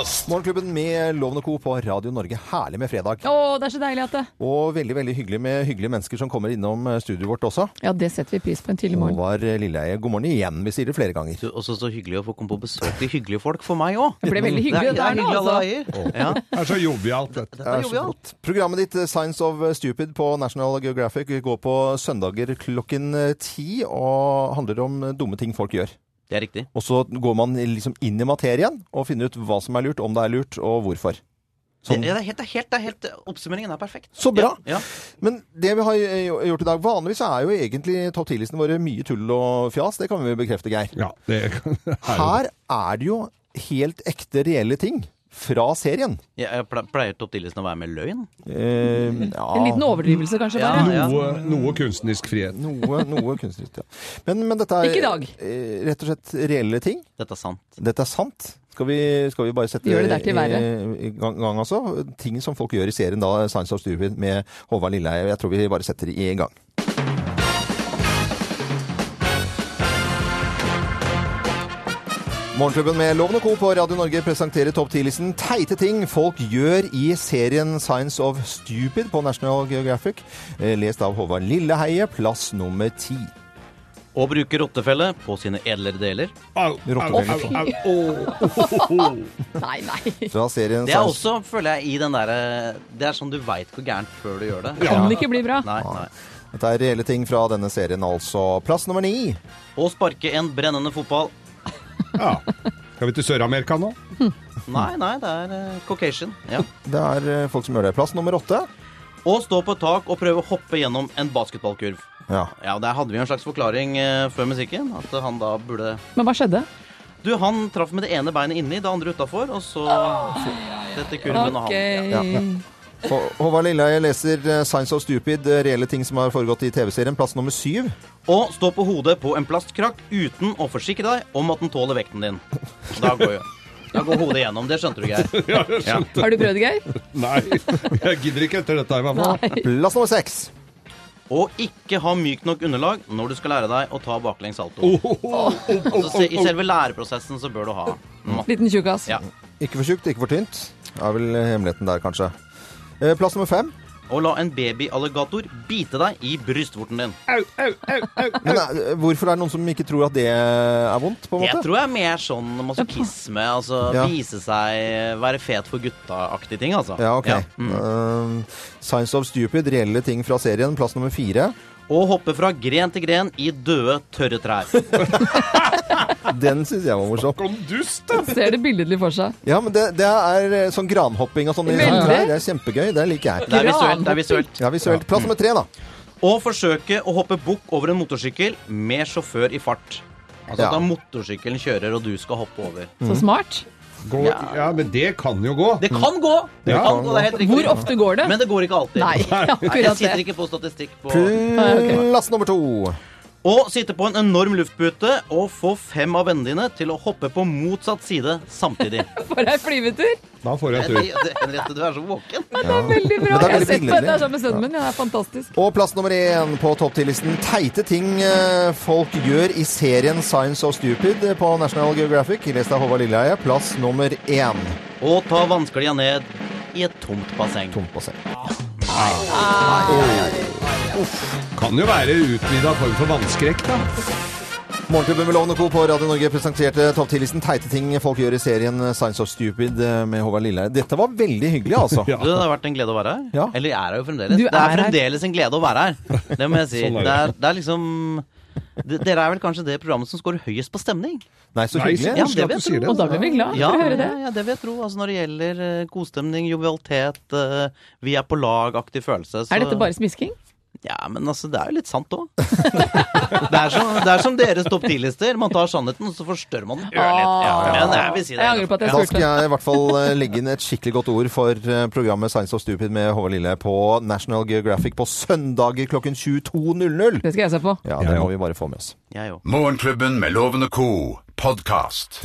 Morgenklubben med Loven og Co. på Radio Norge. Herlig med fredag. Å, det er så deilig at det Og veldig veldig hyggelig med hyggelige mennesker som kommer innom eh, studioet vårt også. Ja, det setter vi pris på en tidlig morgen. Håvard Lilleheie, god morgen igjen. Vi sier det flere ganger. Du, også så hyggelig å få komme på besøk til hyggelige folk for meg òg. Det ble veldig hyggelig Det er, det det der er nå, hyggelig alle altså. veier. Det er så jovialt, dette. Dette er så flott. Programmet ditt eh, Science of Stupid på National Geographic går på søndager klokken eh, ti og handler om eh, dumme ting folk gjør. Det er riktig. Og så går man liksom inn i materien og finner ut hva som er lurt, om det er lurt, og hvorfor. Sånn. Det, det, er helt, det, er helt, det er helt Oppsummeringen er perfekt. Så bra! Ja, ja. Men det vi har eh, gjort i dag Vanligvis er jo egentlig topp 10-listene våre mye tull og fjas. Det kan vi bekrefte, Geir. Ja, det er Her er det jo helt ekte, reelle ting fra serien. Jeg, jeg pleier 10-listen å være med løgn. Eh, ja, En liten overdrivelse kanskje Ja, bare. noe, noe kunstnerisk frihet. Noe, noe kunstnerisk, ja. Men, men dette er Ikke i dag. eh, rett og slett reelle ting. Dette er sant. Dette er sant. Skal vi, skal vi bare sette Vi gjør det der til verre. i, i gang, gang altså? Ting som folk gjør i serien da, Science of Stupid med Håvard Lilleheie. Jeg tror vi bare setter det i gang. Morgenklubben med Loven og Co. på Radio Norge presenterer topp 10-listen teite ting folk gjør i serien Science of Stupid på National Geographic. Eh, Lest av Håvard Lilleheie, plass nummer ti. Å bruke rottefelle på sine edlere deler. Au, au, Rottefelle. au, au, au. Nei, nei. Fra serien Det er også, føler jeg, i den derre Det er sånn du veit hvor gærent før du gjør det. Kan det ikke bli bra? Nei, nei. Dette er reelle ting fra denne serien, altså. Plass nummer ni. Å sparke en brennende fotball. Ja. Skal vi til Sør-Amerika nå? Nei, nei, det er uh, Caucasian. Ja. Det er eh, folk som gjør det. Plass nummer åtte. Å stå på et tak og prøve å hoppe gjennom en basketballkurv. Ja. Ja, Der hadde vi en slags forklaring eh, før musikken. At han da burde Men hva skjedde? Du, han traff med det ene beinet inni, det andre utafor, og så Dette kurven og Ok. han. Hå- Håvard Lilleheie leser eh, Science of Stupid, eh, reelle ting som har foregått i TV-serien. Plass nummer syv. Å stå på hodet på en plastkrakk uten å forsikre deg om at den tåler vekten din. Da går jo Da går hodet gjennom. Det skjønte du, Geir. Ja, skjønte. Har du prøvd, Geir? Nei, jeg gidder ikke etter dette i hvert fall. Plass nummer seks. Å ikke ha mykt nok underlag når du skal lære deg å ta baklengs salto. Oh, oh, oh, oh, Altså, I selve læreprosessen så bør du ha mm. Liten tjukkas. Ja. Ikke for tjukt, ikke for tynt. Det er vel hemmeligheten der, kanskje. Eh, Plass nummer fem. Å la en babyalligator bite deg i brystvorten din. au, au, au, au. Men eh, hvorfor er det noen som ikke tror at det er vondt, på en Jeg tror jeg er mer sånn masochisme. Altså Ja. vise seg Være fet for gutta-aktige ting, altså. Ja, ok. Mm. Eh, Science of Stupid, reelle ting fra serien. Plass nummer fire. Å hoppe fra gren til gren i døde, tørre trær. Den syns jeg var morsom. Kom dust, da! Ser det billedlig for seg. Ja, men det, det er eh, sånn granhopping og sånn. i sånne trær. Det er kjempegøy. Det liker jeg. Det er visuelt. det er visuelt Ja, visuelt. Plass nummer tre, da. Å forsøke å hoppe bukk over en motorsykkel med sjåfør i fart. Altså Ja. at da motorsykkelen kjører, og du skal hoppe over. Så smart. Gå, ja, men det kan jo gå. Det kan gå! Det Ja. kan gå, det. Hvor ofte går det? Men det går ikke alltid. Nei, Nei, jeg sitter ikke på statistikk på Plass nummer to. Å sitte på en enorm luftpute og få fem av vennene dine til å hoppe på motsatt side samtidig. For ei flyvetur! Da får jeg en tur. det- Henriette, du er så våken. Men Det er veldig bra. Er Jeg har veldig sett på dette sammen med sønnen min. Ja, det er fantastisk. Og plass nummer én på topptillisten Teite ting eh, folk gjør i serien Science of Stupid på National Geographic. Lest av Håvard Lilleheie. Plass nummer én. Og ta vannsklia ned i et tomt basseng. Tomt basseng. Kan jo være utvida form for vannskrekk, da. Morgenklubben med Lovende Co. på Radio Norge presenterte topp 10-listen teite ting folk gjør i serien Science of Stupid eh, med Håvard Lilleheie. Dette var veldig hyggelig, altså. Ja. Det har vært en glede å være her. Ja. Eller jeg er her jo fremdeles. Du det er er her. fremdeles en glede å være her. Det må jeg si. Sånn er det. det, er, det er liksom Dere er vel kanskje det programmet som scorer høyest på stemning? Nei, så hyggelig. Ja, det vil jeg det. Og da blir vi glad Ja, for å høre det. ja, det vil jeg tro. Altså, når det gjelder eh, godstemning, jovialitet, eh, vi er på lag-aktig følelse. Så, Er dette bare smisking? Ja, men altså, det er jo litt sant òg. det, er som- det er som deres topp ti-lister. Man tar sannheten, og så forstørrer man den ørlite. Ja, ja jeg si angrer på at jeg Da skal jeg i hvert fall eh, legge inn et skikkelig godt ord for eh, programmet Science of Stupid med Håvard Lille på National Geographic på søndager klokken 22.00. Det skal jeg se på. Ja, Ja, det må vi bare få med oss. Jeg òg. Morgenklubben med Loven og Co.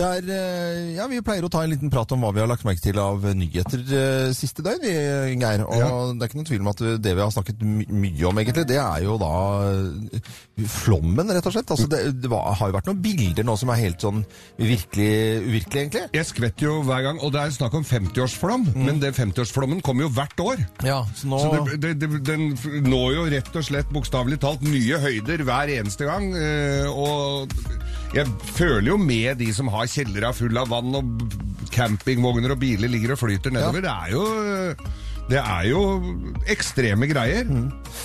er, eh, ja, Vi pleier å ta en liten prat om hva vi har lagt merke til av nyheter eh, siste døgn, vi, Geir. Og Ja. det er ikke noen tvil om at det vi har snakket my mye om, egentlig, det er jo da eh, flommen, rett og slett. Altså, det, det var, har jo vært noen bilder nå som er helt sånn virkelig uvirkelige, egentlig. Jeg skvetter jo hver gang, og det er snakk om 50-årsflom, men den 50-årsflommen kommer jo hvert år. Ja, så nå... Så det, det, den når jo rett og slett bokstavelig talt nye høyder hver eneste gang. Og jeg føler jo med de som har kjellera full av vann og campingvogner og biler ligger og flyter nedover. Det er jo det er jo ekstreme greier.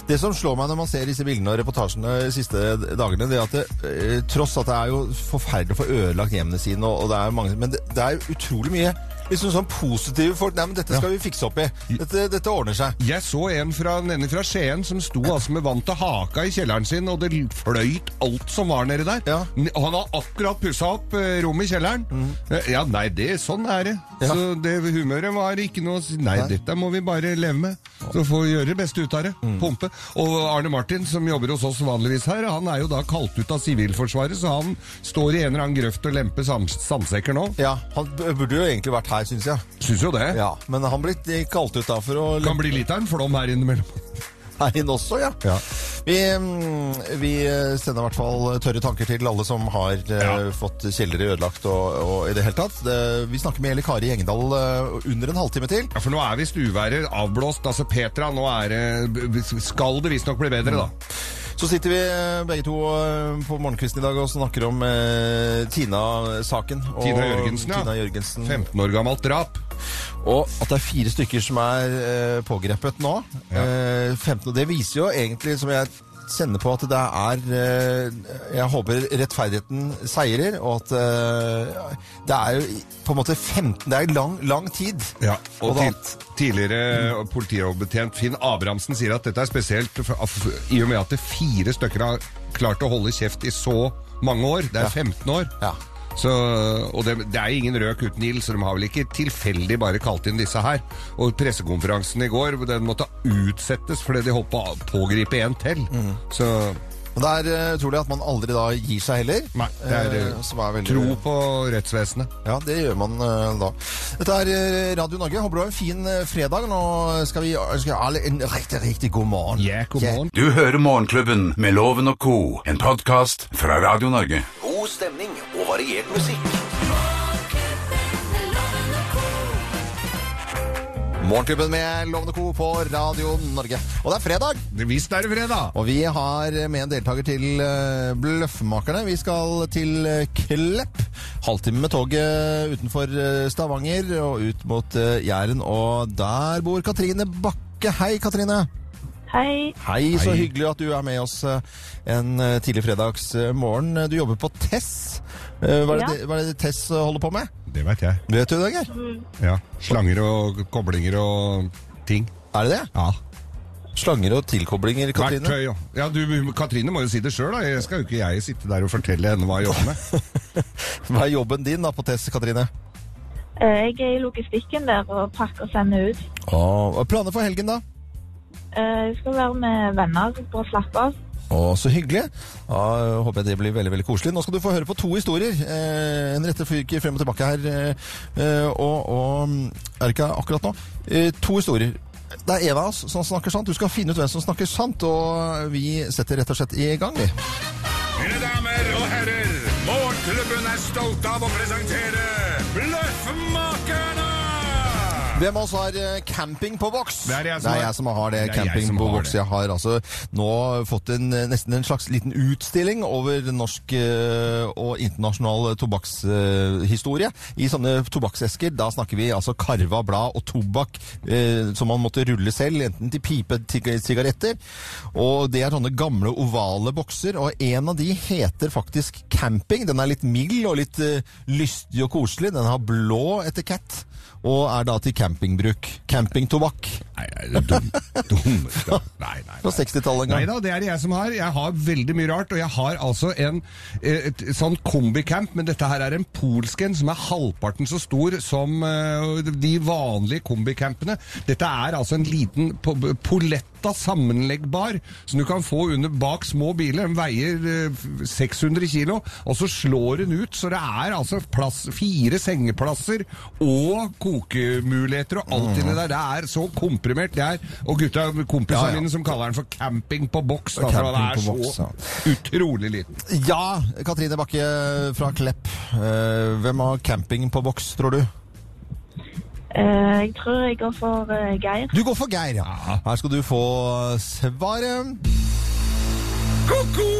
Det som slår meg når man ser disse bildene og reportasjene de siste dagene, det er at det, eh, tross at det er jo forferdelig å få ødelagt hjemmene sine, og, og det er mange, men det, det er utrolig mye liksom sånn positive folk. Nei, men dette skal vi fikse opp i. Dette, dette ordner seg. Jeg så en fra, nede fra Skien som sto altså med vann til haka i kjelleren sin, og det fløyt alt som var nedi der. Ja. Han har akkurat pussa opp eh, rommet i kjelleren. Mm. Ja, nei, det, sånn er det. Ja. Så det humøret var ikke noe si Nei, dette må vi bare leve med. Så får vi gjøre det beste ut av det. Pumpe. Og Arne Martin, som jobber hos oss vanligvis her, han er jo da kalt ut av Sivilforsvaret, så han står i en eller annen grøft og lemper sandsekker nå. Ja, Han burde jo egentlig vært her, syns jeg. Syns jo det. Ja, Men han ble kalt ut da for å Kan bli litt av en flom her innimellom. her inne også, ja. Ja. Vi, mm, vi sender i hvert fall tørre tanker til alle som har eh, Ja. fått kjellere ødelagt og, og i det hele tatt. Det, vi snakker med Eli Kari Gjengdal eh, under en halvtime til. Ja, for nå er visst uværet avblåst. Altså, Petra, nå er det Skal det visstnok bli bedre, da? Så sitter vi eh, begge to eh, på morgenkvisten i dag og snakker om eh, Tina-saken. Tina Jørgensen, ja. Tina Jørgensen. 15 år gammelt drap. Og at det er fire stykker som er eh, pågrepet nå. Ja. Eh, 15, og det viser jo egentlig, som jeg kjenner på, at det er eh, Jeg håper rettferdigheten seirer, og at eh, det er jo på en måte 15 Det er lang, lang tid. Ja, og Og til, tidligere politioverbetjent Finn Abrahamsen sier at dette er spesielt i og med at det fire stykker har klart å holde kjeft i så mange år. Det er 15 år. Ja. Så, og det, det er ingen røk uten ild, så de har vel ikke tilfeldig bare kalt inn disse her. Og pressekonferansen i går den måtte utsettes fordi de holdt på å pågripe en til. Mm. Så Og det er uh, utrolig at man aldri da gir seg heller. Nei, det er, Eh, som er veldig, tro på rettsvesenet. Ja, det gjør man eh, da. Dette er eh, Radio Norge. Håper du har en fin eh, fredag. Nå skal vi ønske alle en riktig, riktig god morgen. Ja, god morgen. Du hører Morgenklubben med Loven og co., en podkast fra Radio Norge. God stemning og variert musikk. Morgenklubben med Lovende Co. på Radio Norge. Og det er fredag! Visst er det fredag! Og vi har med en deltaker til eh, Bløffmakerne. Vi skal til eh, Klepp. Halvtime med toget utenfor eh, Stavanger og ut mot Jæren. Og der bor Katrine Bakke. Hei, Katrine. Hei. Hei, så Hei. hyggelig at du er med oss eh, en eh, tidlig fredagsmorgen. Du jobber på Tess. Eh, Hva er, det, Ja. hva er det Tess holder på med? Det vet jeg. Vet du det, Geir? Ja. Slanger og koblinger og ting. Er det det? Ja. Slanger og tilkoblinger, Katrine? Verktøy, ja. ja du, Katrine må jo si det sjøl, da. Jeg skal jo ikke jeg sitte der og fortelle henne hva jeg jobber med. Hva er jobben din da på Tess, Katrine? Eh, Jeg er i logistikken der og pakker og sender ut. Åh, planer for helgen, da? Eh, Jeg skal være med venner på å slappe av. Å, så hyggelig. Da håper jeg det blir veldig veldig koselig. Nå skal du få høre på to historier. Eh, en rette fyker frem og tilbake her. Eh, eh, og, og Er det ikke akkurat nå? Eh, to historier. Det er en av oss som snakker sant. Du skal finne ut hvem som snakker sant. Og vi setter rett og slett i gang, vi. Mine damer og herrer, Morgenklubben er stolt av å presentere Bløffmakerne! Hvem av oss har eh, camping på boks? Det er jeg som har- som har det. Det er jeg camping på har boks. det. Jeg har altså nå fått en, eh, nesten en slags liten utstilling over norsk eh, og internasjonal tobakkshistorie. I sånne tobakksesker, da snakker vi altså karva blad og tobakk eh, som man måtte rulle selv, enten til pipe, sigaretter. Og det er sånne gamle ovale bokser, og en av de heter faktisk camping. Den er litt mild og litt eh, lystig og koselig. Den har blå etikett. Og er da til campingbruk. Campingtobakk. Nei, dum, Nei, nei. Fra 60-tallet en Nei da, det er det jeg som har. Jeg har veldig mye rart, og jeg har altså en eh, et, sånn kombicamp, men dette her er en polsk en som er halvparten så stor som uh, de vanlige kombicampene. Dette er altså en liten po- poletta sammenleggbar, som du kan få under bak små biler. Den veier uh, 600 kilo, og så slår den ut, så det er altså plass, fire sengeplasser og kokemuligheter og alt inni der. Det er så komprimert, det er. Og gutta, kompisene Ja, ja. mine som kaller den for camping på boks, da, for Camping den er på boks, så utrolig liten. Ja, Katrine Bakke fra Klepp. Eh, hvem har camping på boks, tror du? Eh, jeg tror jeg går for eh, Geir. Du går for Geir, ja. Her skal du få svaret. Ko-ko!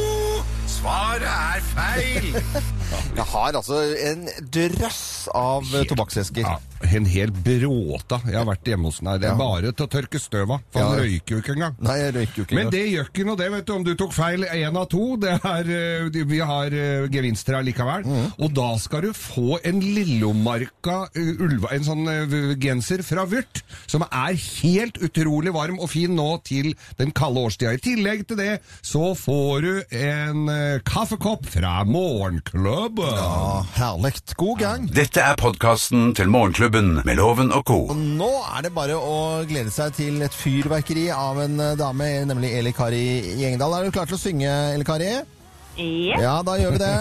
Svaret er feil! Jeg har altså en drøss av tobakksesker. Ja, en hel bråta. Jeg har vært hjemme hos den her. Det er Ja. bare til å tørke støv av, for Ja. han røyker jo ikke engang. Nei, jeg røyker jo ikke Men det gjør ikke noe, det, vet du, om du tok feil én av to. Det er, eh, vi har gevinster her likevel. Mm. Og da skal du få en Lillomarka eh, ulva, en sånn eh, genser fra Vyrt, som er helt utrolig varm og fin nå til den kalde årstida. I tillegg til det så får du en eh, kaffekopp fra Morgenklubben. Ja, herlig. God gang. Dette er podkasten til Morgenklubben med Loven og co. Nå er det bare å glede seg til et fyrverkeri av en eh, dame, nemlig Eli Kari Gjengdal. Er du klar til å synge, Eli Kari? Ja. Ja, da gjør vi det.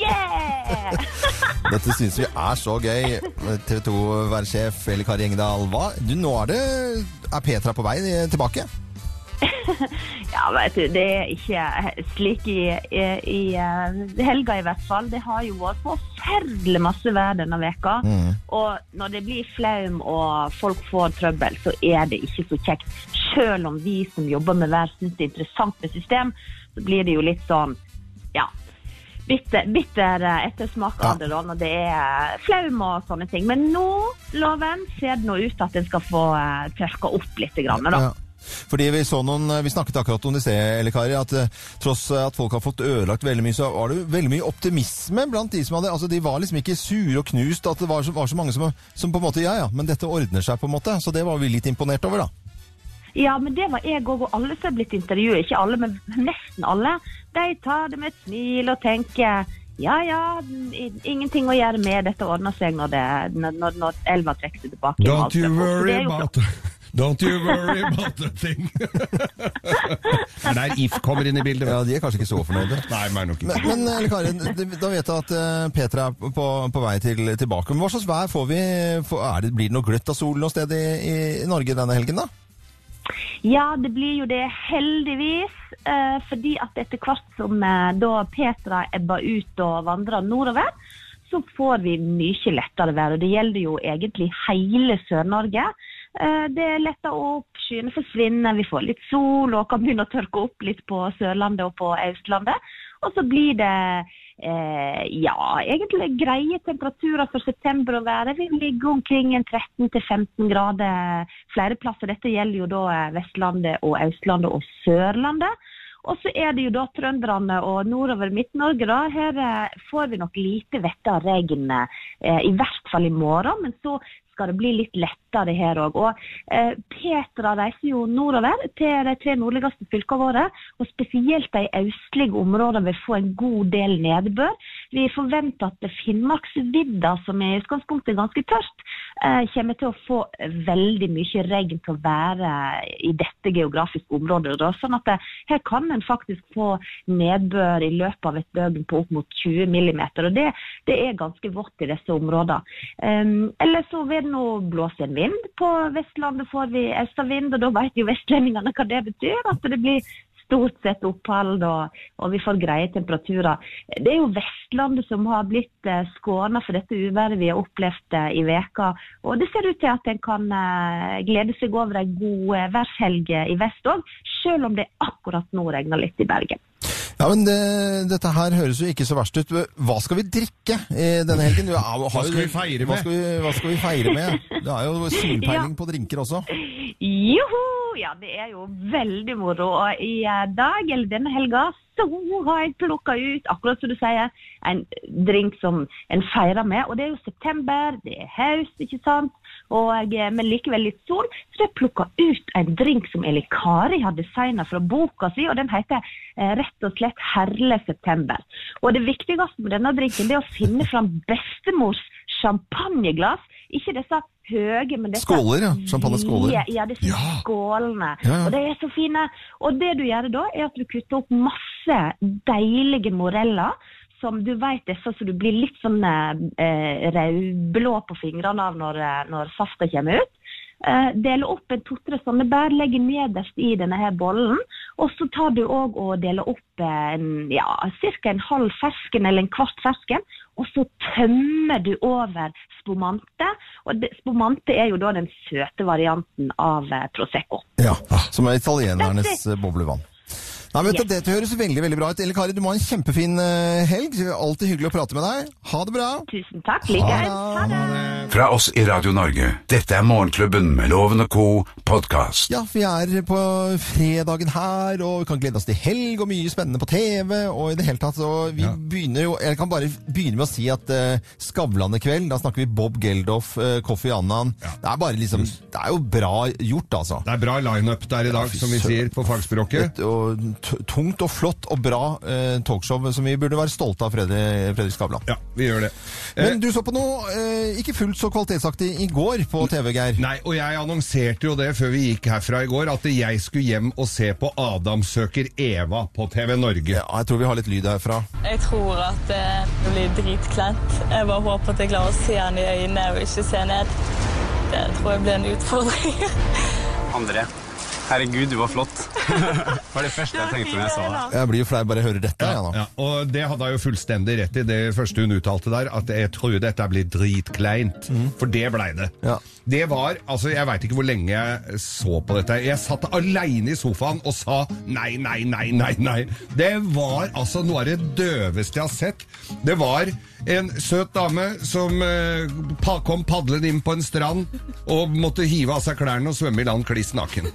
Yeah! Dette syns vi er så gøy. TV 2-værsjef Eli Kari Engedal, Hva? Du, nå er det Er Petra på vei tilbake? Ja, vet du, det er ikke slik i, i, i eh, helga i hvert fall. Det har jo vært forferdelig masse vær denne veka. Og når det blir flaum og folk får trøbbel, så er det ikke så kjekt. Selv om vi som jobber med vær syns det er interessant med system, så blir det jo litt sånn, ja bitter, bitter eh, ettersmak av det da, når det er flaum og sånne ting. Men nå, loven, ser det nå ut til at den skal få uh, tørka opp litt. Grann, da. Ja. Fordi Vi så noen, vi snakket akkurat om det sted, Kari, at eh, tross at folk har fått ødelagt veldig mye, så var det veldig mye optimisme blant de som hadde altså De var liksom ikke sure og knust, at det var så, var så mange som, som på en måte Ja ja, men dette ordner seg, på en måte. Så det var vi litt imponert over, da. Ja, men det var jeg òg, og alle som er blitt intervjuet, ikke alle, men nesten alle, de tar det med et smil og tenker ja ja, ingenting å gjøre med, dette ordner seg når, det, når, når, når elva trekker seg tilbake. Don't Altså, you worry about Don't you worry about the thing. det er der If kommer inn i bildet. Ja, De er kanskje ikke så fornøyde. Nei, men nok Men, ikke. men Karin, Kari, da vet jeg at eh, Petra er på, på vei til, tilbake. Men hva slags vær får vi? Får, er det, blir det noe gløtt av sol noe sted i, i Norge denne helgen, da? Ja, det blir jo det heldigvis. Eh, fordi at etter hvert som eh, da Petra ebber ut og vandrer nordover, så får vi mye lettere vær. Og det gjelder jo egentlig hele Sør-Norge. Eh, det letter opp, skyene forsvinner, vi får litt sol og kan begynne å tørke opp litt på Sørlandet og på Østlandet. Og så blir det eh, ja, egentlig greie temperaturer for september å være. Vi ligger omkring 13-15 grader flere plasser. Dette gjelder jo da eh, Vestlandet og Østlandet og Sørlandet. Og så er det jo da trønderne og nordover Midt-Norge. da, Her eh, får vi nok lite vett av regn, eh, i hvert fall i morgen. Men så skal det bli litt lettere her òg. Og eh, Petra reiser jo nordover til de tre nordligste fylkene våre. Og spesielt de østlige områdene vil få en god del nedbør. Vi forventer at Finnmarksvidda, som i utgangspunktet er ganske tørt, eh, kommer til å få veldig mye regn til å være i dette geografiske området. Da. Sånn at det, her kan en faktisk få nedbør i løpet av et døgn på opp mot 20 millimeter. Og det, det er ganske vått i disse områdene. Eh, eller så vil nå blåst en vind. På Vestlandet får vi østavind, og da vet jo vestlendingene hva det betyr. At det blir stort sett opphold, og, og vi får greie temperaturer. Det er jo Vestlandet som har blitt eh, skåna for dette uværet vi har opplevd eh, i veka. Og det ser ut til at en kan eh, glede seg over en god eh, værshelg i vest òg, selv om det akkurat nå regner litt i Bergen. Ja, men det, dette her høres jo ikke så verst ut. Hva skal vi drikke i denne helgen? Du, har hva, skal vi feire Hva skal vi, hva skal vi feire med? Det er jo solpeiling på drinker også. Joho! Ja, det er jo veldig moro. Og i eh, dag, eller denne helga, så har jeg plukka ut, akkurat som du sier, en drink som en feirer med. Og det er jo september, det er høst, ikke sant? Og, med men likevel litt sol. Så jeg plukka ut en drink som Eli Kari har designa fra boka si, og den heter eh, rett og slett Herle september. Og det viktigste med denne drinken det er å finne fram bestemors champagneglass. Ikke disse høye, men disse Skåler, ja. Champagneskåler. Ja, ja, disse Ja. skålene. Ja, ja. Og de er så fine. Og det du gjør da, er at du kutter opp masse deilige moreller. Som du vet disse som du blir litt sånn eh, rødblå på fingrene av når, eh, når safta kommer ut. Eh, deler opp en to-tre sånne bær, legger nederst i denne her bollen. Og så tar du òg og deler opp en, ja, ca. en halv fersken eller en kvart fersken. Og så tømmer du over spumante. Og det, spumante er jo da den søte varianten av eh, Prosecco. Ja, Som er italienernes boblevann. Nei, vet du, Dette høres veldig veldig bra ut. Elle Kari, du må ha en kjempefin eh, helg. Alltid hyggelig å prate med deg. Ha det bra. Tusen takk. Det. Fra oss i Radio Norge. Dette er Morgenklubben med Loven og co. podkast. Ja, vi er på fredagen her, og vi kan glede oss til helg og mye spennende på TV. Og i det hele tatt, så vi Ja. begynner jo Jeg kan bare begynne med å si at uh, Skavlan i kveld, da snakker vi Bob Geldof, uh, Kofi Annan. Det er bare liksom Det er jo bra gjort, altså. Det er bra lineup der i dag, som vi sier på fagspråket. Og, tungt og flott og bra eh, talkshow som vi burde være stolte av, Fredrik, Fredrik Skavlan. Ja, vi gjør det. Eh, Men du så på noe eh, ikke fullt så kvalitetsaktig i går på TV, Geir. Nei, og jeg annonserte jo det før vi gikk herfra i går, at jeg skulle hjem og se på Adam søker Eva på TV Norge. Ja, jeg tror vi har litt lyd herfra. Jeg tror at eh, det blir dritkleint. Jeg bare håper at jeg klarer å se han i øynene og ikke se ned. Det tror jeg blir en utfordring. André. Herregud, du var flott. det var det første jeg tenkte når jeg sa det. Jeg blir jo flau bare jeg hører dette. Ja. Ja, og det hadde jeg jo fullstendig rett i, det første hun uttalte der, at jeg tror dette blir dritkleint. For det blei det. Ja. Det var, altså Jeg veit ikke hvor lenge jeg så på dette. Jeg satt aleine i sofaen og sa nei, nei, nei, nei. nei. Det var altså noe av det døveste jeg har sett. Det var en søt dame som eh, pa kom padlende inn på en strand og måtte hive av seg klærne og svømme i land kliss naken.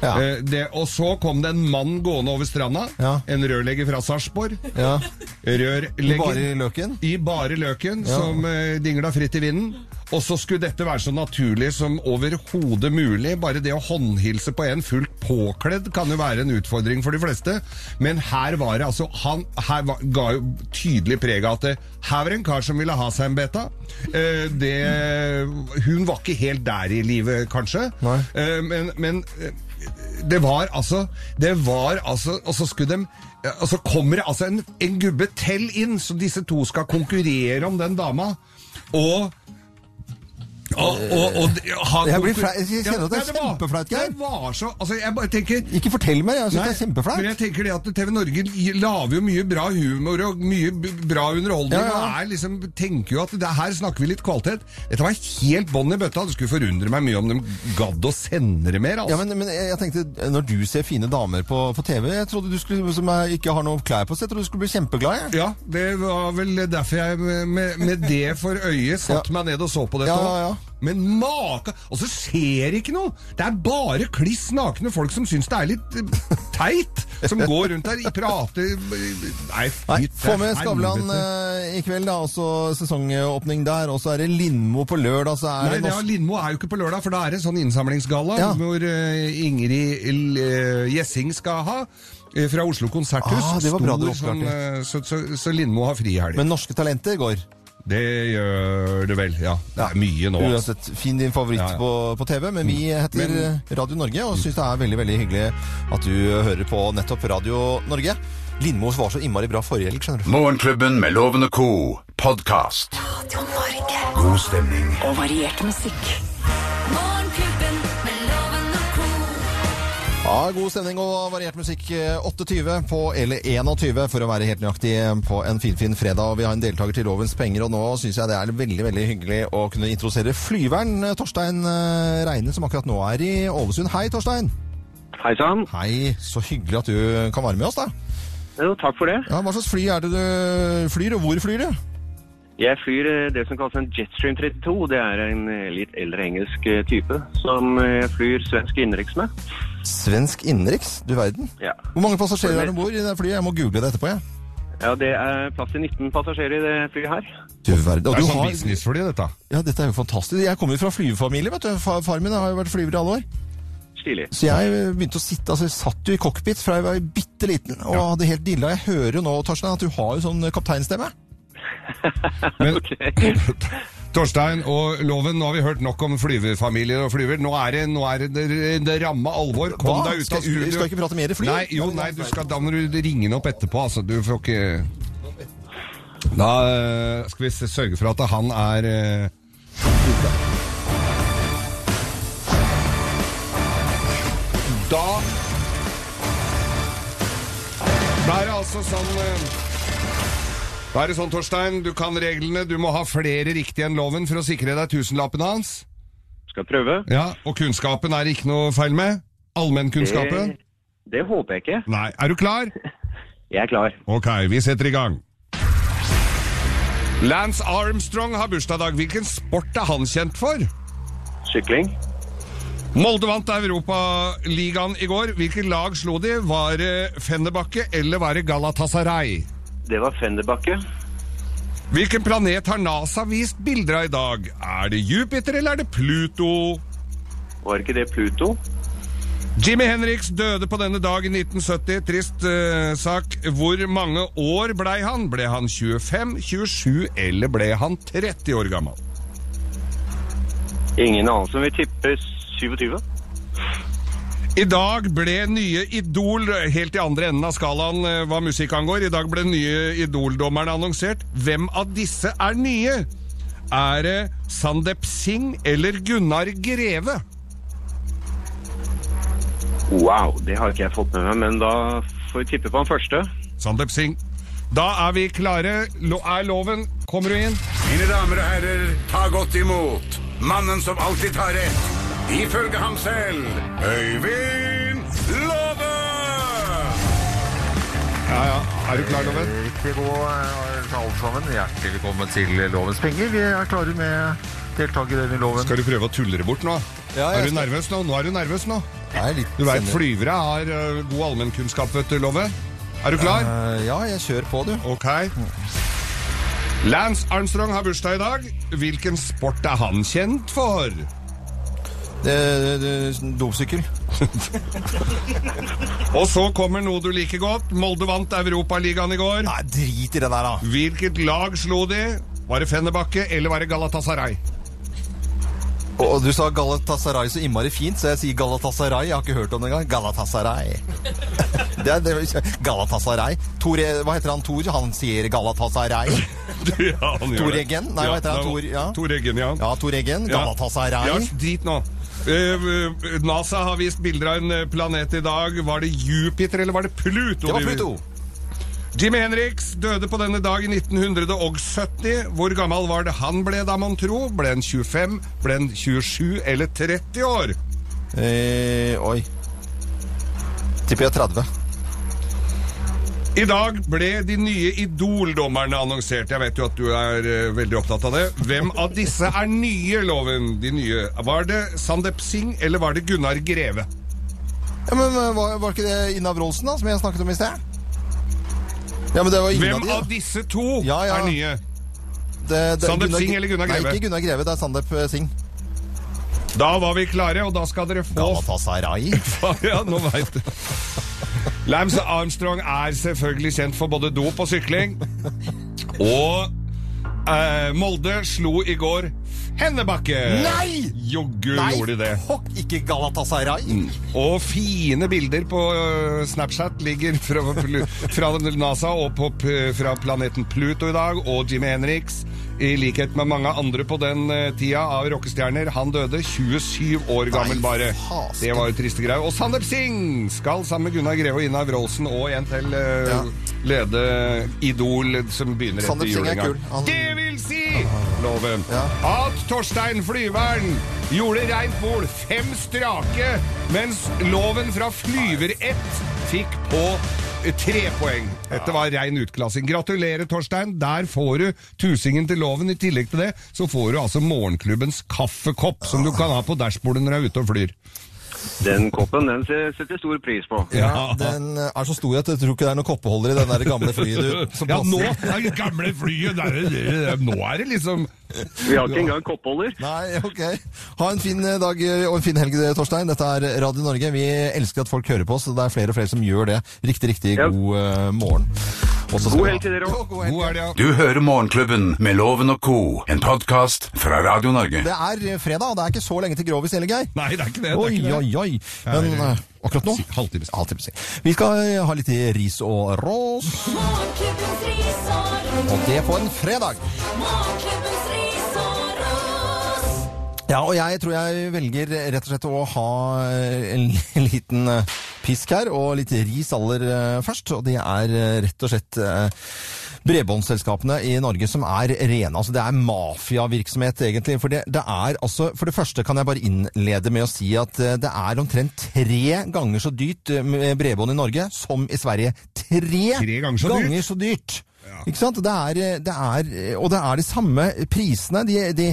Ja. Eh, det, og så kom det en mann gående over stranda. Ja. En rørlegger fra Sarpsborg. Ja. Rørlegger Bare i løken? i bare løken, som eh, dingla fritt i vinden. Og så skulle dette være så naturlig som overhodet mulig. Bare det å håndhilse på en fullt påkledd kan jo være en utfordring for de fleste. Men her var det altså Han her var, ga jo tydelig preg av at det, her var en kar som ville ha seg en beta. Eh, det, hun var ikke helt der i livet, kanskje. Eh, men men eh, det var altså Det var altså Og så skulle de Og så kommer det altså en, en gubbe til inn, så disse to skal konkurrere om den dama. Og og, og, og, han, Jeg blir flau- jeg kjenner at det er kjempeflaut, Geir. Det var så Altså, jeg bare tenker Ikke fortell meg, jeg syns det er Nei, men jeg tenker det at TV Norge lager jo mye bra humor og mye bra underholdning. Ja, ja. Og liksom, tenker jo at det, her snakker vi litt kvalitet. Dette var helt bånn i bøtta. Det skulle forundre meg mye om de gadd å sende det mer. Altså. Ja, men, men jeg tenkte, Når du ser fine damer på, på TV Jeg trodde du skulle, som jeg ikke har noe klær på seg, jeg trodde du skulle bli kjempeglad. Jeg. Ja, det var vel derfor jeg med, med det for øyet satte meg ned og så på dette. Ja, ja, ja. Men maka Og så skjer ikke noe! Det er bare kliss nakne folk som syns det er litt eh, teit, som går rundt der, prater Nei, Nei, Få med Skavlan eh, i kveld, da. Også sesongåpning der. Og så er det Lindmo på lørdag. Så er Nei, det er. Lindmo er jo ikke på lørdag, for da er det sånn innsamlingsgalla Ja. hvor uh, Ingrid uh, Gjessing skal ha. Fra Oslo konserthus. Ah, det var bra du Stor oppklarte. sånn, så, så, så Lindmo har fri i helga. Men Norske Talenter går. Det gjør det vel, ja. Det er mye nå. altså. Uansett, fin din favoritt Ja, ja. På, på TV, men vi heter Men- Radio Norge og syns det er veldig veldig hyggelig at du hører på nettopp Radio Norge. Lindmos var så innmari bra forrige helg, skjønner du. Morgenklubben med Lovende og co. podkast. God stemning. Og variert musikk. Ja, God stemning og variert musikk. eh, 8.20 på, eller 21 for å være helt nøyaktig, eh, på en finfin fredag. Og vi har en deltaker til Lovens penger, og nå syns jeg det er veldig veldig hyggelig å kunne introdusere flyveren eh, Torstein eh, Reine, som akkurat nå er i Ålesund. Hei, Torstein. Hei sann. Hei, så hyggelig at du kan være med oss, da. Jo, takk for det. Ja, Hva slags fly er det du flyr, og hvor flyr du? Jeg flyr eh, det som kalles en Jetstream 32. Det er en eh, litt eldre engelsk eh, type som jeg flyr svensk innenriks med. Svensk innenriks, du verden. Ja. Hvor mange passasjerer er det om bord i det flyet? Jeg må google det etterpå, jeg. ja, det er plass til 19 passasjerer i det flyet her. Du verden. Og Det er sånn har businessfly, dette. Ja, dette er jo fantastisk. Jeg kommer jo fra flyverfamilie, vet du. Far, min har jo vært flyver i alle år. Stilig. Så jeg begynte å sitte, altså jeg satt jo i cockpit fra jeg var bitte liten, og hadde helt dilla. Jeg hører jo nå, Tarsen, at du har jo sånn kapteinstemme. Men Torstein og Loven, nå har vi hørt nok om flyverfamilier og flyver. Nå er det, nå er det, det, ramme alvor. Kom Hva? deg ut av studio. skal jeg ikke prate mer i fly? Nei, jo, nei, du skal, da må du ringe den opp etterpå. Altså. Du får ikke Da eh, skal vi sørge for at han er eh. Da Da er det altså sånn eh, Da er det sånn, Torstein, du kan reglene. Du må ha flere riktige enn loven for å sikre deg tusenlappen hans. Skal prøve. Ja, Og kunnskapen er det ikke noe feil med? Allmennkunnskapen? Det, det håper jeg ikke. Nei. Er du klar? Jeg er klar. Ok, vi setter i gang. Lance Armstrong har bursdag. Hvilken sport er han kjent for? Sykling. Molde vant Europaligaen i går. Hvilket lag slo de? Var det Fennebakke eller var det Galatasaray? Det var Fenderbakke. Hvilken planet har NASA vist bilder av i dag? Er det Jupiter eller er det Pluto? Var ikke det Pluto? Jimmy Henriks døde på denne dag i 1970. Trist uh, sak. Hvor mange år blei han? Ble han 25, 27 eller ble han 30 år gammel? Ingen anelse. Vi tipper 27. I dag ble nye Idol helt i andre enden av skalaen eh, hva musikk angår. I dag ble nye Idol-dommerne annonsert. Hvem av disse er nye? Er det Sandeep Singh eller Gunnar Greve? Wow, det har ikke jeg fått med meg, men da får vi tippe på den første. Sandeep Singh. Da er vi klare. Lo er loven. Kommer du inn? Mine damer og herrer, ta godt imot mannen som alltid tar rett, ifølge ham selv, Øyvind Love! Ja, ja. Er du klar, Loven? Riktig god alle sammen. Hjertelig velkommen til Lovens penger. Vi er klare med deltaker Øyvind Loven. Skal du prøve å tulle det bort nå? Ja, jeg er du skal- nervøs nå? Nå er du nervøs nå. Jeg er litt Du veit senere. flyvere har ø, god allmennkunnskap, vet du, Love. Er du klar? Eh, ja, jeg kjører på, du. Ok. Lance Armstrong har bursdag i dag. Hvilken sport er han kjent for? Dopsykkel. Og så kommer noe du liker godt. Molde vant Europaligaen i går. Nei, drit i det der, da. Hvilket lag slo de? Var det Fennebakke eller var det Galatasaray? Og du sa Galatasaray så innmari fint, så jeg sier Galatasaray. Jeg har ikke hørt om det engang. Galatasaray. Det er, det, Galatasaray. Tor, hva heter han Tor? Han sier Galatasaray. ja, han Tor. Eggen? Nei, hva heter han? Tor, ja. Tor Eggen, ja. Ja, Tor Eggen. Galatasaray. Ja, drit nå. Eh, NASA har vist bilder av en eh, planet i dag. Var det Jupiter eller var det Pluto? Det var Pluto. Jimmy Henriks døde på denne dag i 1970. Hvor gammel var det han ble, da, mon tro? Ble han 25, ble han 27 eller 30 år? Eh, oi. Tipper jeg 30. I dag ble de nye Idol-dommerne annonsert. Jeg vet jo at du er uh, veldig opptatt av det. Hvem av disse er nye, Loven? De nye. Var det Sandeep Singh, eller var det Gunnar Greve? Ja, men eh, var, var ikke det Ina Wroldsen, da, som jeg snakket om i sted? Ja, men det var ingen Hvem av de, av disse to Ja, ja. er nye? Det, det, Sandeep Singh eller Gunnar Greve? Nei, ikke Gunnar Greve. Det er Sandeep eh, Singh. Da var vi klare, og da skal dere få Galatasaray. Ja, nå veit du. Lance Armstrong er selvfølgelig kjent for både dop og sykling. Og eh, Molde slo i går Hennebakke. Nei! Joggu gjorde de det. hokk, ikke Galatasaray. Og fine bilder på øh, Snapchat ligger fra, fra NASA og på, fra planeten Pluto i dag, og Jimmy Henriks. I likhet med mange andre på den eh, tida av rockestjerner. Han døde 27 år gammel bare. Det var jo triste greier. Og Sandeep Singh skal sammen med Gunnar Greve og Ina Wroldsen og en til uh, Ja. Lede Idol, som begynner etter jul en gang. Han- Det vil si, Loven, Ja. at Torstein Flyveren gjorde reint bol fem strake, mens Loven fra Flyver 1 fikk på tre poeng. Dette var rein utklassing. Gratulerer, Torstein. Der får du tusingen til loven. I tillegg til det så får du altså morgenklubbens kaffekopp, som du kan ha på dashbordet når du er ute og flyr. Den koppen den setter jeg stor pris på. Ja, den er så stor at jeg tror ikke det er noen koppeholder i den der gamle flyet du, som Ja, passer. nå er det gamle flyet der, er det- Nå er det liksom Vi har ikke engang koppholder. Nei, ok. Ha en fin eh, dag eh, og en fin helg, Torstein. Dette er Radio Norge. Vi elsker at folk hører på oss, og det er flere og flere som gjør det. Riktig, riktig Ja. god eh, morgen. God helg til dere òg. Du hører Morgenklubben med Loven og co., en podkast fra Radio Norge. Det er eh, fredag, og det er ikke så lenge til Grovis heller, Geir. Nei, det er ikke det. det, er Oi, det. oi, oi. Men eh, akkurat nå Halvtime siden. Halvtime. Vi skal eh, ha litt ris og rås. Morgenklubbens ris og det på en fredag. Morgenklubbens ros. Ja, og jeg tror jeg velger rett og slett å ha eh, en liten eh, pisk her, og litt ris aller eh, først. Og det er rett og slett bredbåndsselskapene i Norge som er rene. Altså det er mafiavirksomhet, egentlig. For det, det er altså For det første kan jeg bare innlede med å si at det er omtrent tre ganger så dyrt med bredbånd i Norge som i Sverige. Tre, Tre ganger så dyrt? ganger så dyrt! Ikke sant? Det er, det er, og det er de samme prisene. De, de,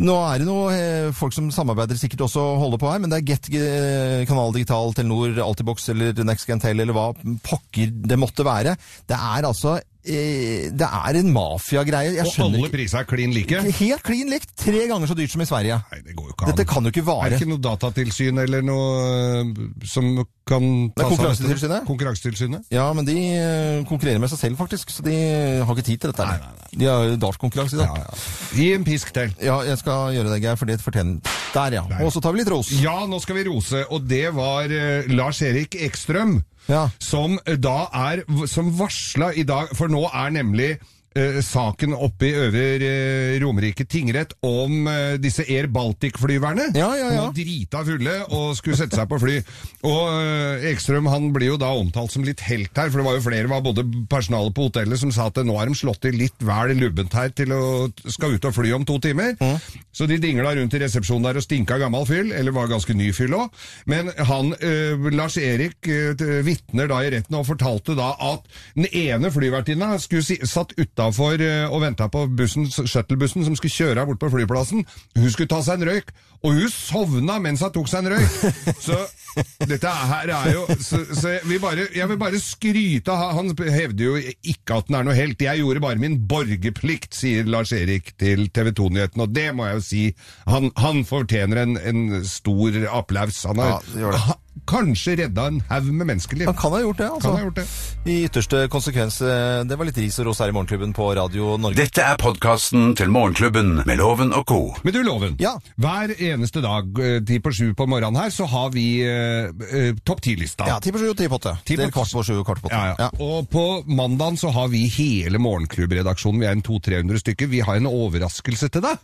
nå er det noe eh, folk som samarbeider sikkert også holder på her, men det er Get, eh, Kanal Digital, Telenor, Altibox eller Next Gentel eller hva pokker det måtte være. Det er altså Det er en mafiagreie. Og alle priser er klin like? Helt klin likt. Tre ganger så dyrt som i Sverige. Nei, det går jo ikke an. Dette kan jo ikke vare. Er det ikke noe datatilsyn eller noe øh, som kan ta seg? Konkurransetilsynet? Konkurransetilsynet? Ja, men de eh, konkurrerer med seg selv, faktisk, så de har ikke tid til dette. her. De har dartkonkurranse i dag. Ja, ja. Gi en pisk til. Ja, jeg skal gjøre det, Geir, for det fortjener Der, ja. Og så tar vi litt ros. Ja, nå skal vi rose, og det var eh, Lars-Erik Ekstrøm. Ja. Som da er Som varsla i dag, for nå er nemlig saken oppe i Øver eh, Romerike tingrett om eh, disse Air Baltic-flyverne. Ja, ja, ja. Som var drita fulle og skulle sette seg på fly. Og eh, Ekstrøm han blir jo da omtalt som litt helt her, for det var jo flere, var både personalet på hotellet som sa at nå har de slått i litt vel lubbent her til å skal ut og fly om to timer. Så de dingla rundt i resepsjonen der og stinka gammel fyll, eller var ganske ny fyll òg. Men han, eh, Lars Erik, uh, vitner da i retten og fortalte da at den ene flyvertinna skulle si, satt utafor og venta på bussen, shuttlebussen som skulle kjøre bort på flyplassen. Hun skulle ta seg en røyk, og hun sovna mens hun tok seg en røyk. Så dette her er jo Så, så jeg, vil bare, jeg vil bare skryte av Han hevder jo ikke at han er noe helt. Jeg gjorde bare min borgerplikt, sier Lars Erik til TV 2-nyhetene, og det må jeg jo si. Han, han fortjener en, en stor applaus. Han har Ja, kanskje redda en haug med menneskeliv. Han kan ha gjort det, altså. Kan ha gjort det. I ytterste konsekvens. eh, Det var litt ris og ros her i Morgenklubben på Radio Norge. Dette er podkasten til Morgenklubben med Loven og co. Men du, Loven. Ja. Hver eneste dag eh, ti på sju på morgenen her, så har vi eh, eh, topp ti-lista. Ja, ti på sju og ti på åtte. Det er kvart på sju og kvart på åtte. Ja, ja. Og på mandagen så har vi hele morgenklubbredaksjonen, vi er en 200-300 stykker, vi har en overraskelse til deg.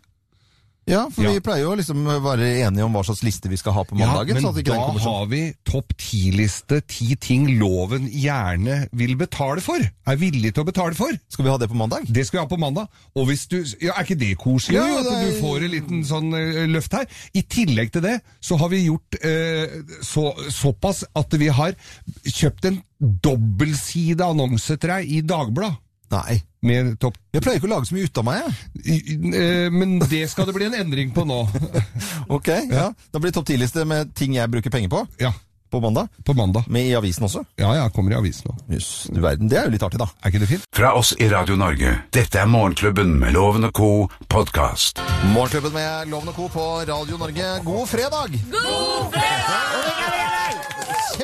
Ja, for Ja. vi pleier jo liksom være enige om hva slags liste vi skal ha på mandagen. men at ikke da sånn. har vi topp ti-liste, ti ting loven gjerne vil betale for, er villig til å betale for. Skal vi ha det på mandag? Det skal vi ha på mandag. Og hvis du, ja, Er ikke det koselig? Jo, at det er- du får en liten sånn eh, løft her. I tillegg til det så har vi gjort eh, så, såpass at vi har kjøpt en dobbeltside annonse til deg i Dagbladet. Nei. Jeg pleier ikke å lage så mye ut av meg, jeg. Eh, Men det skal det bli en endring på nå. Ok, ja. Da blir det topp ti-liste med ting jeg bruker penger på Ja, på mandag. på mandag. Med i avisen også. Ja, ja, kommer i avisen òg. Jøss, du verden. Det er jo litt artig, da. Er ikke det fint? Fra oss i Radio Norge. Dette er Morgenklubben med Loven og co. podkast. Morgenklubben med Loven og Co. på Radio Norge. God fredag! God fredag! God Nå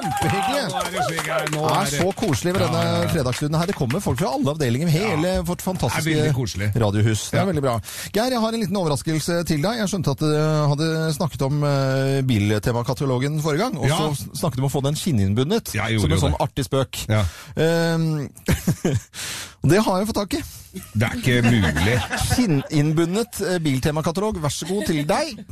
slik her, Det er så koselig med denne fredagsstunden her. Det kommer folk fra alle avdelinger. Hele vårt fantastiske radiohus. Det er Ja. veldig bra. Geir, jeg har en liten overraskelse til deg. Jeg skjønte at du hadde snakket om uh, biltemakatalogen forrige gang, og Ja. så snakket du om å få den skinninnbundet. Ja, som en sånn artig spøk. Ja. Ehm, det har jeg fått tak i. Det er ikke mulig. Skinninnbundet eh, biltemakatalog. Vær så god til deg.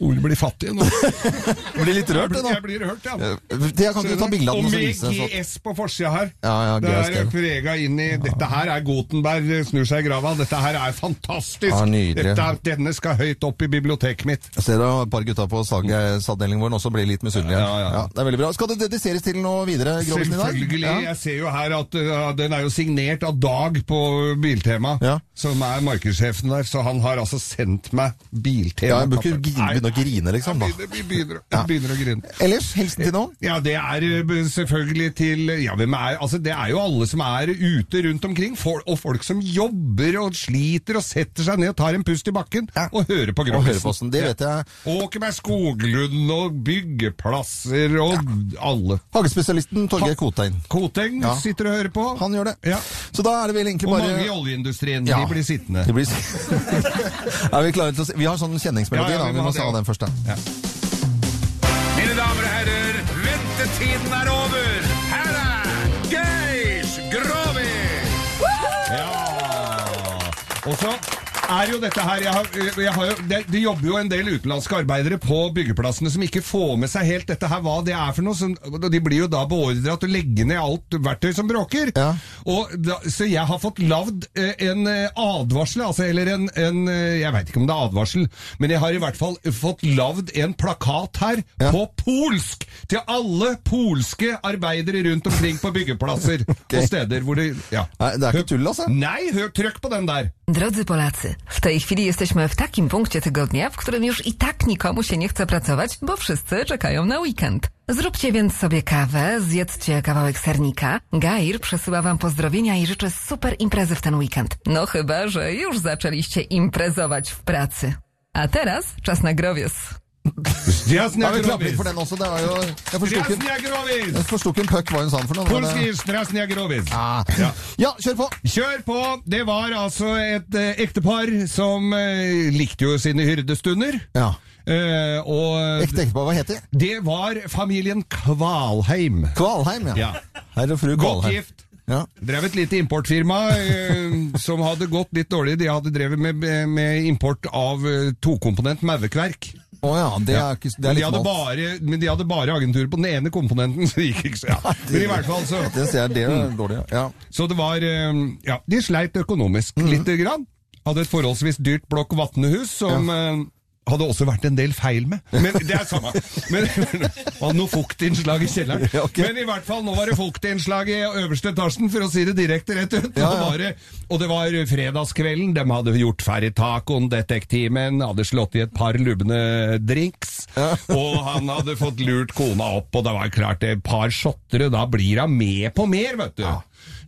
Ole blir fattig nå. Blir litt rørt, nå. Jeg blir rørt, ja. Det kan du ta bilde av den Og så med så- GS på forsida her. Ja, ja, det er prega inn i Dette her er Gutenberg snur seg i grava. Dette her er fantastisk! Ja, nydelig. Dette, denne skal høyt opp i biblioteket mitt. Jeg ser er et par gutta på salgsavdelingen vår også blir litt misunnelige. Ja, ja. Ja, det er veldig bra. Skal det dediseres til noe videre, Grovisen. Selvfølgelig. Ja. Jeg ser jo her at uh, den er jo signert av Dag på Biltema, som er markedssjefen der. Så han har altså sendt meg Biltema. Ja, jeg ikke gi- Nei, begynne å grine, liksom. da. begynner, vi begynner, begynner å grine. Ellers, hilsen til noen? Ja, det er uh, selvfølgelig til Ja, hvem er Altså, det er jo alle som er ute rundt omkring, for, og folk som jobber og sliter og setter seg ned og tar en pust i bakken og hører på Grovisen. Det vet jeg. Åkerberg Skoglund og byggeplasser og alle. Hagespesialisten Torgeir Koteng. Koteng Ja. sitter og hører på. Han gjør det. Ja. Så da er det vel egentlig bare Og mange i oljeindustrien. Ja. De blir sittende. De blir... er vi klare til å? Vi har sånn kjenningsmelodi, Ja, ja, da. vi Vi må sa ha det. Den første. Ja. Mine damer og herrer, ventetiden er over. Her er Geir Grovis! Ja. Og så er jo dette her jeg har, jeg har jo, det, det jobber jo en del utenlandske arbeidere på byggeplassene som ikke får med seg helt dette her, hva det er for noe. Så, de blir jo da beordra til å legge ned alt verktøy som bråker. Ja. Da, så jeg har fått lagd eh, en eh, advarsel, altså, eller en, en eh, Jeg veit ikke om det er advarsel, men jeg har i hvert fall fått lagd en plakat her Ja. på polsk til alle polske arbeidere rundt omkring på byggeplasser og steder hvor de Ja. Nei, det er ikke tull, altså. Nei, hør, trykk på den der. Drodzy Polacy, w tej chwili jesteśmy w takim punkcie tygodnia, w którym już i tak nikomu się nie chce pracować, bo wszyscy czekają na weekend. Zróbcie więc sobie kawę, zjedzcie kawałek sernika. Gair przesyła wam pozdrowienia i życzy super imprezy w ten weekend. No chyba, że już zaczęliście imprezować w pracy. A teraz czas na growiec. Strasnia Ja, vi klapper for den også. Det var jo Jeg forsto ikke jeg forsto ikke en puck hva hun sa for noe. men det- strasnia grovis. Ah. Ja. Ja, kjør på! Kjør på! Det var altså et eh, ektepar som eh, likte jo sine hyrdestunder. Ja. Eh, og Ekte ektepar, hva heter de? det var familien Kvalheim. Kvalheim, ja. Ja. Herr og fru Godt Kvalheim. gift. Ja. Drev et lite importfirma eh, som hadde gått litt dårlig. De hadde drevet med, med import av eh, tokomponent mauekverk. Å ja, det er, ikke, det Men er de, hadde bare, men de hadde bare agentur på den ene komponenten, så det gikk ikke så ja. Men i hvert fall så Det ser det er dårlig. Ja. Så det var eh, Ja, de sleit økonomisk mm. lite grann. Hadde et forholdsvis dyrt blokk vatnehus som eh, hadde også vært en del feil med. Men det er samme. Men, og noe fuktinnslag i kjelleren. Ja, okay. Men i hvert fall, nå var det fuktinnslag i øverste etasjen, for å si det direkte rett ut. Ja, ja. var det, og det var fredagskvelden. De hadde gjort ferdig tacoen, detektimen, hadde slått i et par lubne drinks. Og han hadde fått lurt kona opp, og det var klart et par shottere, da blir hun med på mer, vet du.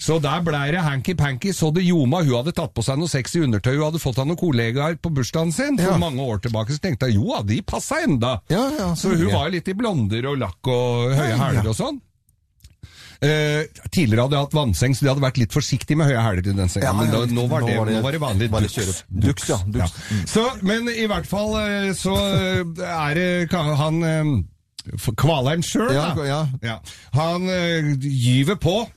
Så der blei det hanky-panky, så det ljoma. Hun hadde tatt på seg noe sexy undertøy, hun hadde fått av noen kollegaer på bursdagen sin for Ja. mange år tilbake, så tenkte jeg jo, ja, de passa enda. Ja, ja, så hun var litt i blonder og lakk og høye Ja, ja. hæler og sånn. Eh, tidligere hadde jeg hatt vannseng, så de hadde vært litt forsiktige med høye hæler i den senga. Ja, men da, nå, var nå det, var det- nå var det vanlig duks. kjøre- duks, ja, duks. Mm. Så, men i hvert fall eh, så eh, er det han Kvalheim sjøl, Ja, da. ja. Ja. Han gyver på.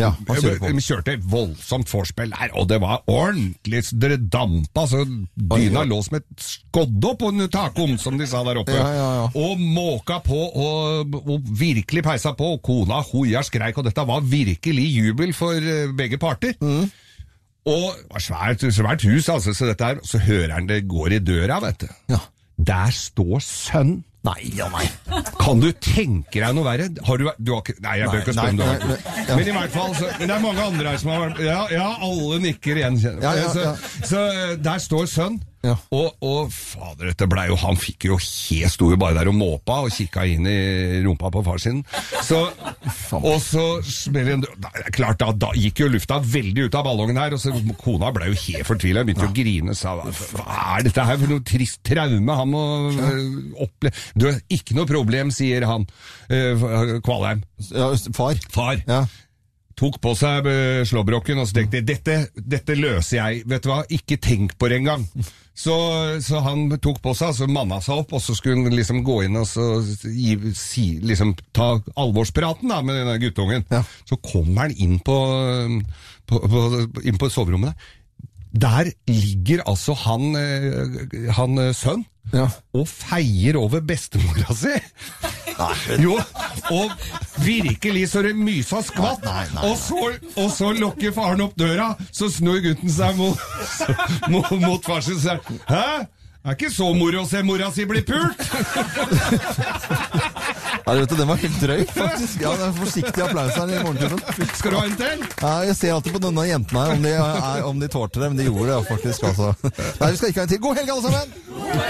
Ja, kjørte et voldsomt vorspiel der, og det var ordentlig Det dampa, så dyna lå som et skodde opp på en takom, som de sa der oppe. Ja, ja, ja. Og måka på, og, og virkelig peisa på. Og kona hoia skreik, og dette var virkelig jubel for eh, begge parter. Mm. Og det var svært, svært hus, altså, så, dette her, så hører han det går i døra, vet du. Ja. Der står sønn. Nei, ja, nei. Kan du tenke deg noe verre? Har du, du har ikke, nei, jeg bør ikke spørre om du har ja. Men i hvert fall, så, men det er mange andre her som har vært Ja, ja alle nikker igjen. Ja. Så, så eh, der står sønn. Ja. Og, og fader, dette blei jo Han fikk jo helt sto jo bare der og måpa og kikka inn i rumpa på far sin. Så, og så smeller en Klart, da, da gikk jo lufta veldig ut av ballongen her, og så kona ble jo helt fortvila. Begynte å grine. Sa hva er dette her for noe trist traume han må ja. oppleve Du, ikke noe problem, sier han. øh, Kvalheim. Ja, far. Far Ja. tok på seg eh, slåbroken og så tenkte jeg, dette, dette løser jeg. Vet du hva, ikke tenk på det engang. Så, så han tok på seg, så manna seg opp, og så skulle han liksom gå inn og så gi, si, liksom, ta alvorspraten da, med denne guttungen. Ja. Så kommer han inn på, på, på, inn på soverommet der. Der ligger altså han, eh, han sønn sønn og feier over bestemora si. Jo, og virkelig så det mysa skvatt. Og, så, og så lukker faren opp døra, så snur gutten seg mot, mot, mot far sin og sier Hæ? Det er ikke så moro å se mora si bli pult! Ja, vet du, Den var helt drøy, faktisk. Ja, det er Forsiktig applaus her i Morgenklubben. Skal du ha en til? Ja, jeg ser alltid på denne jentene her om de, er, om de tålte det, men de gjorde det faktisk. altså. Nei, vi skal ikke ha en til. God helg, alle sammen!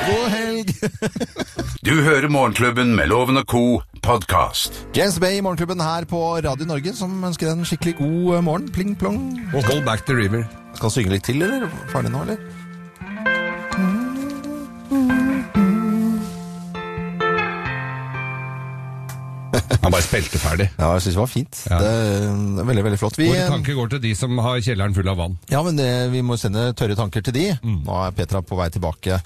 God helg! Du hører Morgenklubben med Loven og Co. podkast. James Bay i Morgenklubben her på Radio Norge, som ønsker en skikkelig god morgen. Pling plong. Og Hold Back the River. Skal han synge litt til, eller? Ferdig nå, eller? Han bare spilte ferdig. Ja, jeg syns det var fint. Det er veldig, veldig flott. Vi, Våre tanker går til de som har kjelleren full av vann. Ja, men det, vi må sende tørre tanker til de. Nå er Petra på vei tilbake,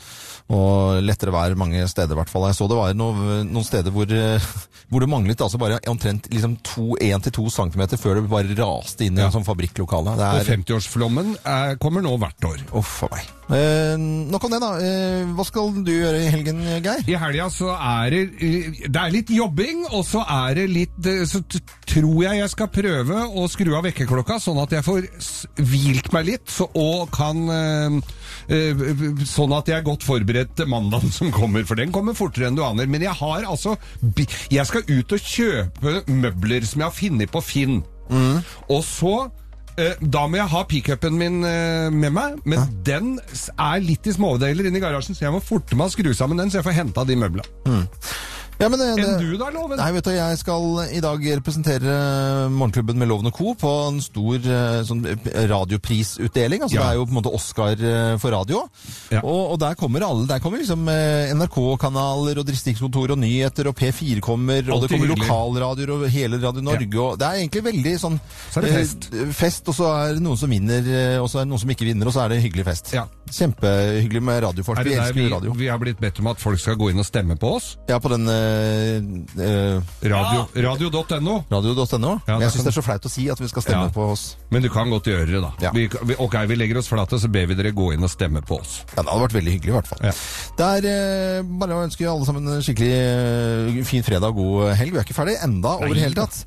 og lettere vær mange steder i hvert fall. Jeg så det var noe, noen steder hvor, eh, hvor det manglet altså bare omtrent liksom 1-2 cm før det bare raste inn i en sånn fabrikklokale. Det Og er 50-årsflommen er- kommer nå hvert år. Uff a meg. Eh, nok om det, da. Eh, hva skal du gjøre i helgen, Geir? I helga så er det eh, Det er litt jobbing, og så er det litt eh, Så tror jeg jeg skal prøve å skru av vekkerklokka, sånn at jeg får hvilt meg litt, så, og kan eh, Sånn at jeg er godt forberedt til mandagen som kommer, for den kommer fortere enn du aner. Men jeg har altså Jeg skal ut og kjøpe møbler som jeg har funnet på Finn. Og så eh, da må jeg ha pickupen min eh, med meg, men den er litt i smådeler inni garasjen, så jeg må forte meg å skru sammen den, så jeg får henta de møblene. Ja, men, eh, Enn det- du da, Loven? Nei, vet du, jeg skal i dag representere Morgenklubben med Loven og Co. på en stor eh, sånn radioprisutdeling. Altså, Ja. Det er jo på en måte Oscar eh, for radio. Og, og der kommer alle. Der kommer liksom eh, NRK-kanaler og distriktskontor og nyheter, og P4 kommer, og det kommer lokalradioer og hele Radio Norge. Og det er egentlig veldig sånn Så fest. eh, fest, og så er det noen som vinner, eh, og så er det noen som ikke vinner, og så er det hyggelig fest. Kjempehyggelig med radiofolk. Er Vi det elsker vi, radio. vi har blitt bedt om at folk skal gå inn og stemme på oss? Ja, på den eh, eh, Radio- Radio.no. Radio.no. Ja, jeg syns kan- det er så flaut å si at vi skal stemme Ja. på oss. Men du kan godt gjøre det, da. Vi, vi, ok, vi legger oss flate, så ber vi dere gå inn og stemme på oss. Ja, Det hadde vært veldig hyggelig, i hvert fall. Det er eh, bare å ønske alle sammen en skikkelig eh, fin fredag og god helg. Vi er ikke ferdig enda over hele tatt.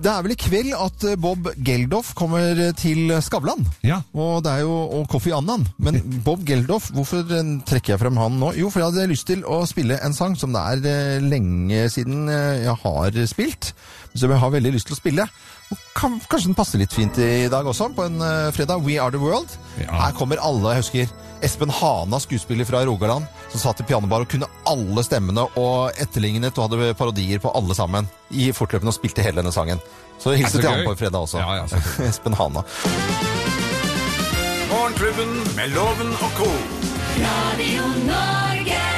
Det er vel i kveld at eh, Bob Geldof kommer til Skavlan. Og det er jo og Kofi Annan. Men Bob Geldof, hvorfor eh, trekker jeg frem han nå? Jo, for jeg hadde lyst til å spille en sang som det er eh, lenge siden eh, jeg har spilt. Som jeg har veldig lyst til å spille. Og kan, kanskje den passer litt fint i dag også, på en fredag. We Are The World. Her kommer alle, jeg husker Espen Hana, skuespiller fra Rogaland, som satt i pianobar og kunne alle stemmene og etterlignet og hadde parodier på alle sammen i fortløpende og spilte hele denne sangen. Så hilser er til han på på fredag også. Ja, ja, Espen Hana. Morgenklubben med Loven og Co. Radio Norge.